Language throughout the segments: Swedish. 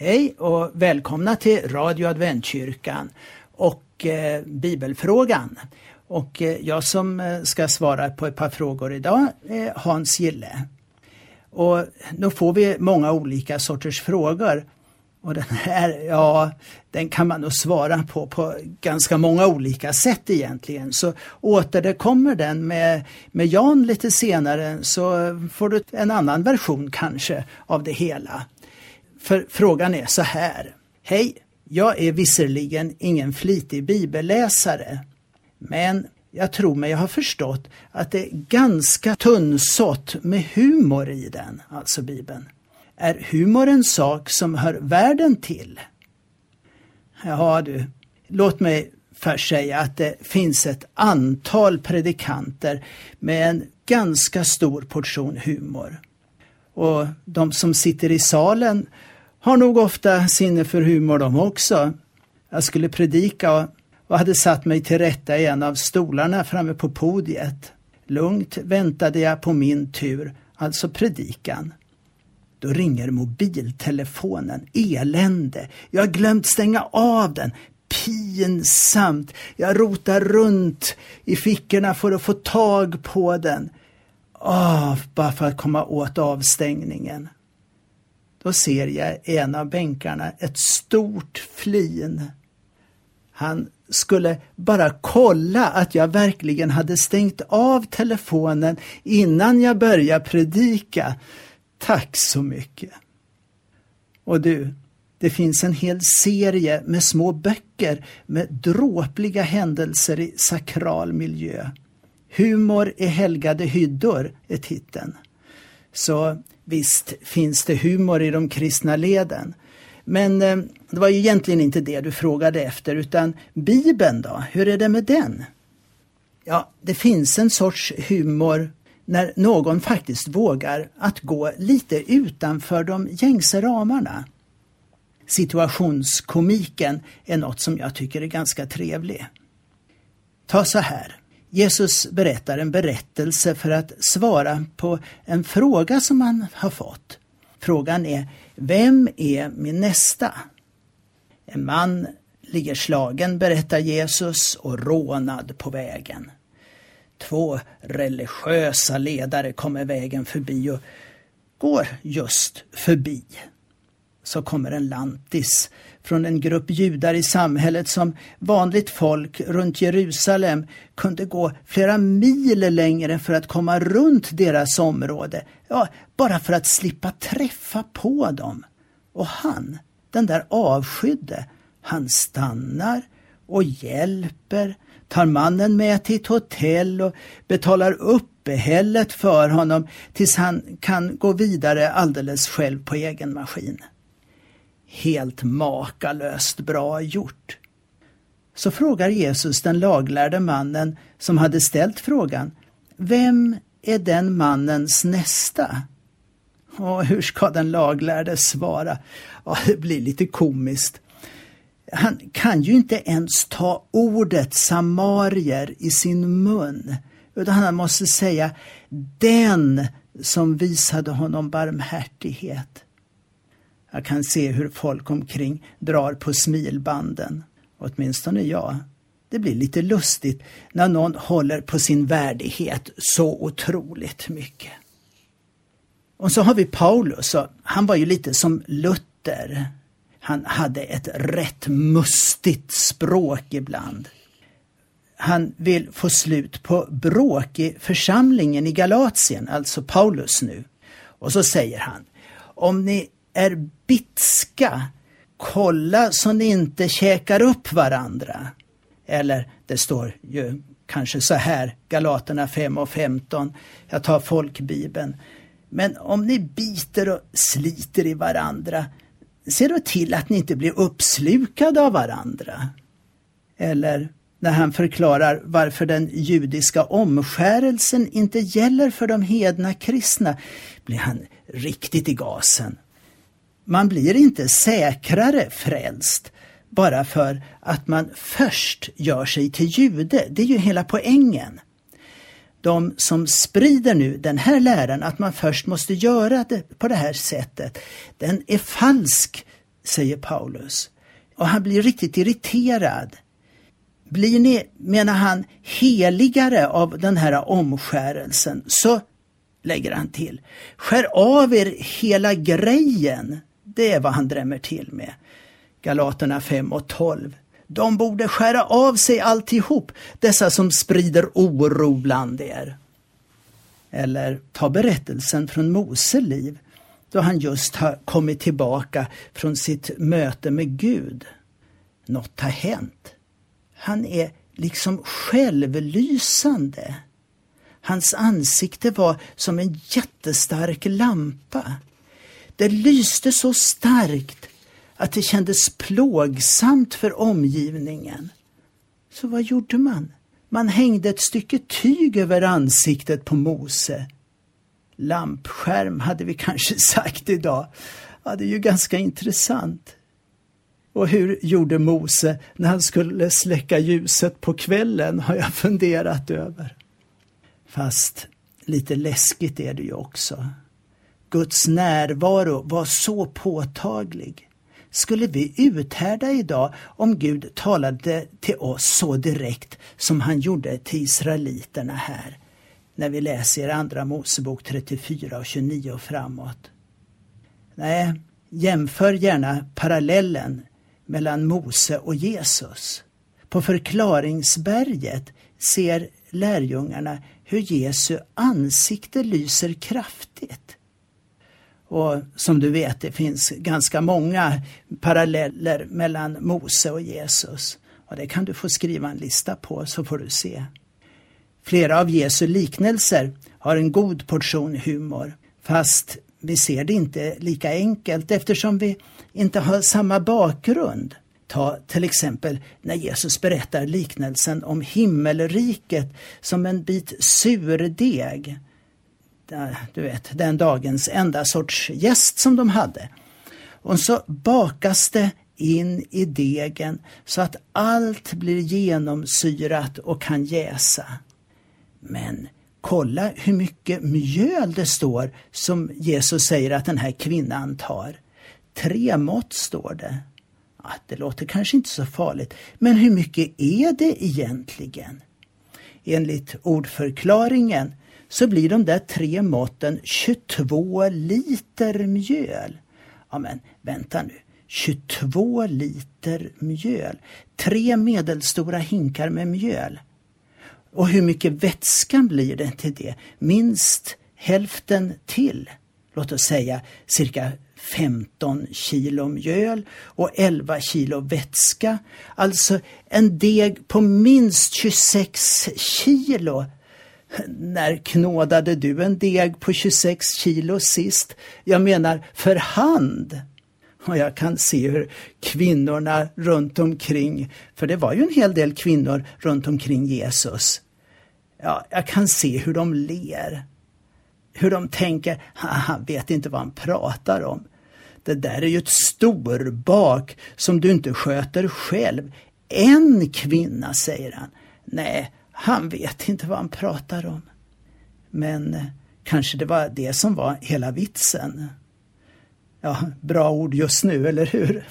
Hej och välkomna till Radio Adventkyrkan och eh, Bibelfrågan. Och eh, jag som eh, ska svara på ett par frågor idag är Hans Gille. Och nu får vi många olika sorters frågor. Och den här, ja, den kan man nog svara på på ganska många olika sätt egentligen. Så återkommer den med, med Jan lite senare så får du en annan version kanske av det hela. För frågan är så här. Hej, jag är visserligen ingen flitig bibelläsare, men jag tror mig ha förstått att det är ganska tunnsått med humor i den, alltså Bibeln. Är humor en sak som hör världen till? Ja du, låt mig först säga att det finns ett antal predikanter med en ganska stor portion humor. Och de som sitter i salen har nog ofta sinne för humor de också. Jag skulle predika och hade satt mig till rätta i en av stolarna framme på podiet. Lugnt väntade jag på min tur, alltså predikan. Då ringer mobiltelefonen. Elände. Jag har glömt stänga av den. Pinsamt. Jag rotar runt i fickorna för att få tag på den. Åh, bara för att komma åt avstängningen. Då ser jag i en av bänkarna ett stort flin. Han skulle bara kolla att jag verkligen hade stängt av telefonen innan jag började predika. Tack så mycket. Och du, det finns en hel serie med små böcker med dråpliga händelser i sakral miljö. Humor i helgade hyddor är titeln. Så visst finns det humor i de kristna leden. Men eh, det var ju egentligen inte det du frågade efter utan Bibeln då, hur är det med den? Ja, det finns en sorts humor när någon faktiskt vågar att gå lite utanför de gängse ramarna. Situationskomiken är något som jag tycker är ganska trevlig. Ta så här. Jesus berättar en berättelse för att svara på en fråga som han har fått. Frågan är, vem är min nästa? En man ligger slagen, berättar Jesus, och rånad på vägen. Två religiösa ledare kommer vägen förbi och går just förbi. Så kommer en lantis från en grupp judar i samhället som vanligt folk runt Jerusalem kunde gå flera mil längre för att komma runt deras område. Ja, bara för att slippa träffa på dem. Och han, den där avskydde, han stannar och hjälper, tar mannen med till ett hotell och betalar uppehället för honom tills han kan gå vidare alldeles själv på egen maskin. Helt makalöst bra gjort. Så frågar Jesus den laglärde mannen som hade ställt frågan, vem är den mannens nästa? Och hur ska den laglärde svara? Ja, det blir lite komiskt. Han kan ju inte ens ta ordet samarier i sin mun, utan han måste säga den som visade honom barmhärtighet. Jag kan se hur folk omkring drar på smilbanden, åtminstone jag. Det blir lite lustigt när någon håller på sin värdighet så otroligt mycket. Och så har vi Paulus, och han var ju lite som Luther. Han hade ett rätt mustigt språk ibland. Han vill få slut på bråk i församlingen i Galatien, alltså Paulus nu. Och så säger han, om ni är bitska, kolla så ni inte käkar upp varandra. Eller det står ju kanske så här, Galaterna 5 och 15, jag tar folkbibeln. Men om ni biter och sliter i varandra, se då till att ni inte blir uppslukade av varandra. Eller när han förklarar varför den judiska omskärelsen inte gäller för de hedna kristna blir han riktigt i gasen. Man blir inte säkrare frälst bara för att man först gör sig till jude. Det är ju hela poängen. De som sprider nu den här läran att man först måste göra det på det här sättet, den är falsk, säger Paulus. Och han blir riktigt irriterad. Blir ni, menar han, heligare av den här omskärelsen så lägger han till. Skär av er hela grejen. Det är vad han drämmer till med. Galaterna 5 och 12. De borde skära av sig alltihop, dessa som sprider oro bland er. Eller ta berättelsen från Mose liv, då han just har kommit tillbaka från sitt möte med Gud. Något har hänt. Han är liksom självlysande. Hans ansikte var som en jättestark lampa. Det lyste så starkt att det kändes plågsamt för omgivningen. Så vad gjorde man? Man hängde ett stycke tyg över ansiktet på Mose. Lampskärm hade vi kanske sagt idag. Ja, det är ju ganska intressant. Och hur gjorde Mose när han skulle släcka ljuset på kvällen har jag funderat över. Fast lite läskigt är det ju också. Guds närvaro var så påtaglig. Skulle vi uthärda idag om Gud talade till oss så direkt som han gjorde till israeliterna här när vi läser Andra Mosebok 34 och 29 och framåt? Nej, jämför gärna parallellen mellan Mose och Jesus. På förklaringsberget ser lärjungarna hur Jesu ansikte lyser kraftigt. Och som du vet, det finns ganska många paralleller mellan Mose och Jesus. Och det kan du få skriva en lista på så får du se. Flera av Jesu liknelser har en god portion humor, fast vi ser det inte lika enkelt eftersom vi inte har samma bakgrund. Ta till exempel när Jesus berättar liknelsen om himmelriket som en bit surdeg. Äh, du vet, den dagens enda sorts gäst som de hade. Och så bakas det in i degen så att allt blir genomsyrat och kan jäsa. Men kolla hur mycket mjöl det står som Jesus säger att den här kvinnan tar. Tre mått står det. Ja, det låter kanske inte så farligt, men hur mycket är det egentligen? Enligt ordförklaringen så blir de där tre måtten 22 liter mjöl. Ja men vänta nu, 22 liter mjöl. Tre medelstora hinkar med mjöl. Och hur mycket vätska blir det till det? Minst hälften till. Låt oss säga cirka 15 kilo mjöl och 11 kilo vätska. Alltså en deg på minst 26 kilo. När knådade du en deg på 26 kilo sist? Jag menar för hand. Och jag kan se hur kvinnorna runt omkring, för det var ju en hel del kvinnor runt omkring Jesus. Ja, jag kan se hur de ler. Hur de tänker, han vet inte vad han pratar om. Det där är ju ett storbak som du inte sköter själv. En kvinna, säger han. Nej, han vet inte vad han pratar om. Men eh, kanske det var det som var hela vitsen. Ja, bra ord just nu, eller hur?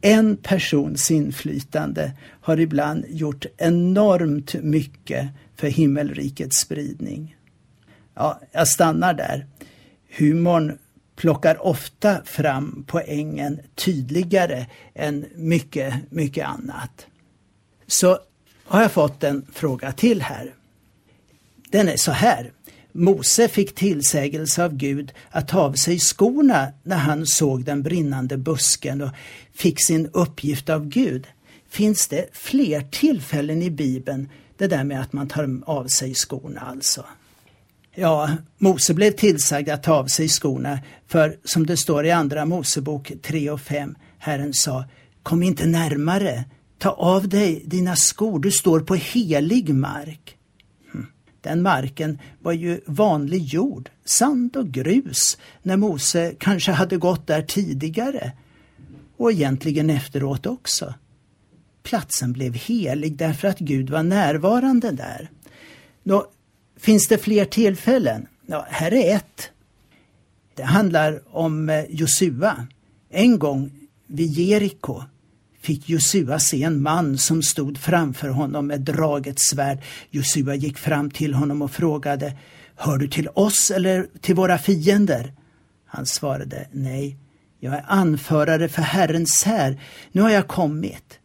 En persons inflytande har ibland gjort enormt mycket för himmelrikets spridning. Ja, jag stannar där. Humorn plockar ofta fram poängen tydligare än mycket, mycket annat. Så har jag fått en fråga till här. Den är så här. Mose fick tillsägelse av Gud att ta av sig skorna när han såg den brinnande busken och fick sin uppgift av Gud. Finns det fler tillfällen i Bibeln det där med att man tar av sig skorna alltså? Ja, Mose blev tillsagd att ta av sig skorna för som det står i Andra Mosebok 3 och 5, Herren sa Kom inte närmare, ta av dig dina skor, du står på helig mark. Hm. Den marken var ju vanlig jord, sand och grus, när Mose kanske hade gått där tidigare och egentligen efteråt också. Platsen blev helig därför att Gud var närvarande där. Nå, Finns det fler tillfällen? Ja, här är ett. Det handlar om eh, Josua. En gång vid Jeriko fick Josua se en man som stod framför honom med draget svärd. Josua gick fram till honom och frågade Hör du till oss eller till våra fiender? Han svarade Nej, jag är anförare för Herrens här. Nu har jag kommit.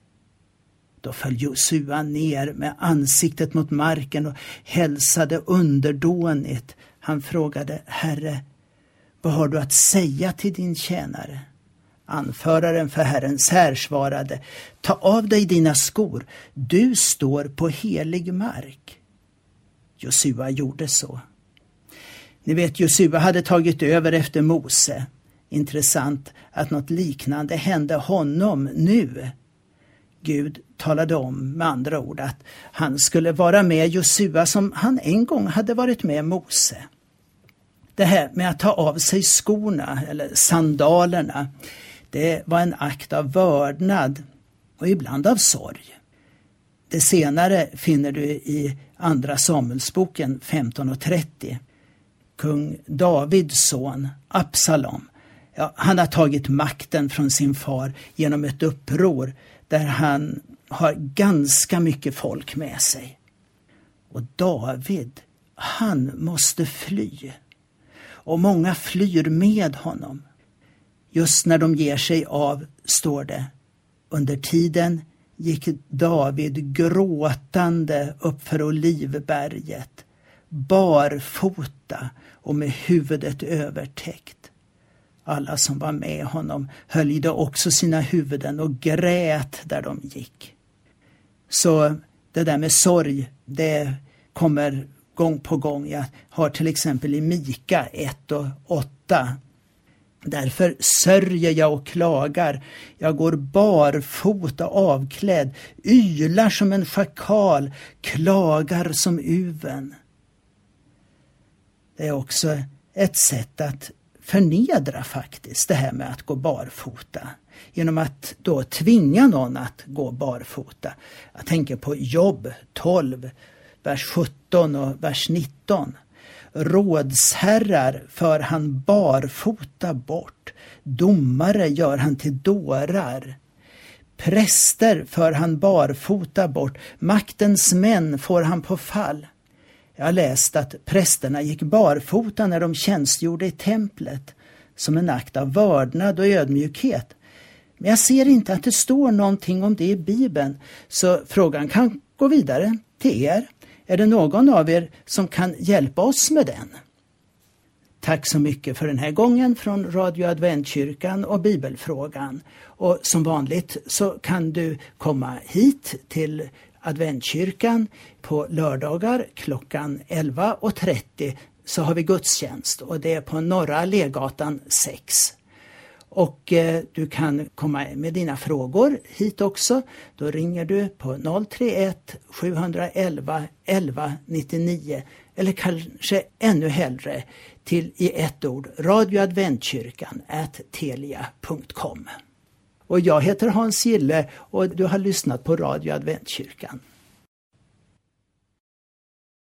Då föll Josua ner med ansiktet mot marken och hälsade underdånigt. Han frågade Herre, vad har du att säga till din tjänare? Anföraren för Herrens här svarade, ta av dig dina skor, du står på helig mark. Josua gjorde så. Ni vet, Josua hade tagit över efter Mose. Intressant att något liknande hände honom nu. Gud talade om med andra ord att han skulle vara med Josua som han en gång hade varit med Mose. Det här med att ta av sig skorna, eller sandalerna, det var en akt av vördnad och ibland av sorg. Det senare finner du i Andra Samuelsboken 15.30. Kung Davids son Absalom, ja, han har tagit makten från sin far genom ett uppror där han har ganska mycket folk med sig. Och David, han måste fly. Och många flyr med honom. Just när de ger sig av, står det, under tiden gick David gråtande uppför Olivberget, barfota och med huvudet övertäckt. Alla som var med honom höljde också sina huvuden och grät där de gick. Så det där med sorg, det kommer gång på gång. Jag har till exempel i Mika 1 och 8 Därför sörjer jag och klagar. Jag går barfota avklädd, ylar som en schakal, klagar som uven. Det är också ett sätt att förnedra faktiskt det här med att gå barfota. Genom att då tvinga någon att gå barfota. Jag tänker på Jobb 12, vers 17 och vers 19. Rådsherrar för han barfota bort, domare gör han till dårar. Präster för han barfota bort, maktens män får han på fall. Jag har läst att prästerna gick barfota när de tjänstgjorde i templet som en akt av vördnad och ödmjukhet. Men jag ser inte att det står någonting om det i Bibeln, så frågan kan gå vidare till er. Är det någon av er som kan hjälpa oss med den? Tack så mycket för den här gången från Radio Adventkyrkan och Bibelfrågan. Och som vanligt så kan du komma hit till Adventkyrkan på lördagar klockan 11.30 så har vi gudstjänst och det är på Norra Allégatan 6. Och eh, du kan komma med dina frågor hit också. Då ringer du på 031 711 11 99 eller kanske ännu hellre till i ett ord radioadventkyrkan telia.com. Och jag heter Hans Gille och du har lyssnat på Radio Adventkyrkan.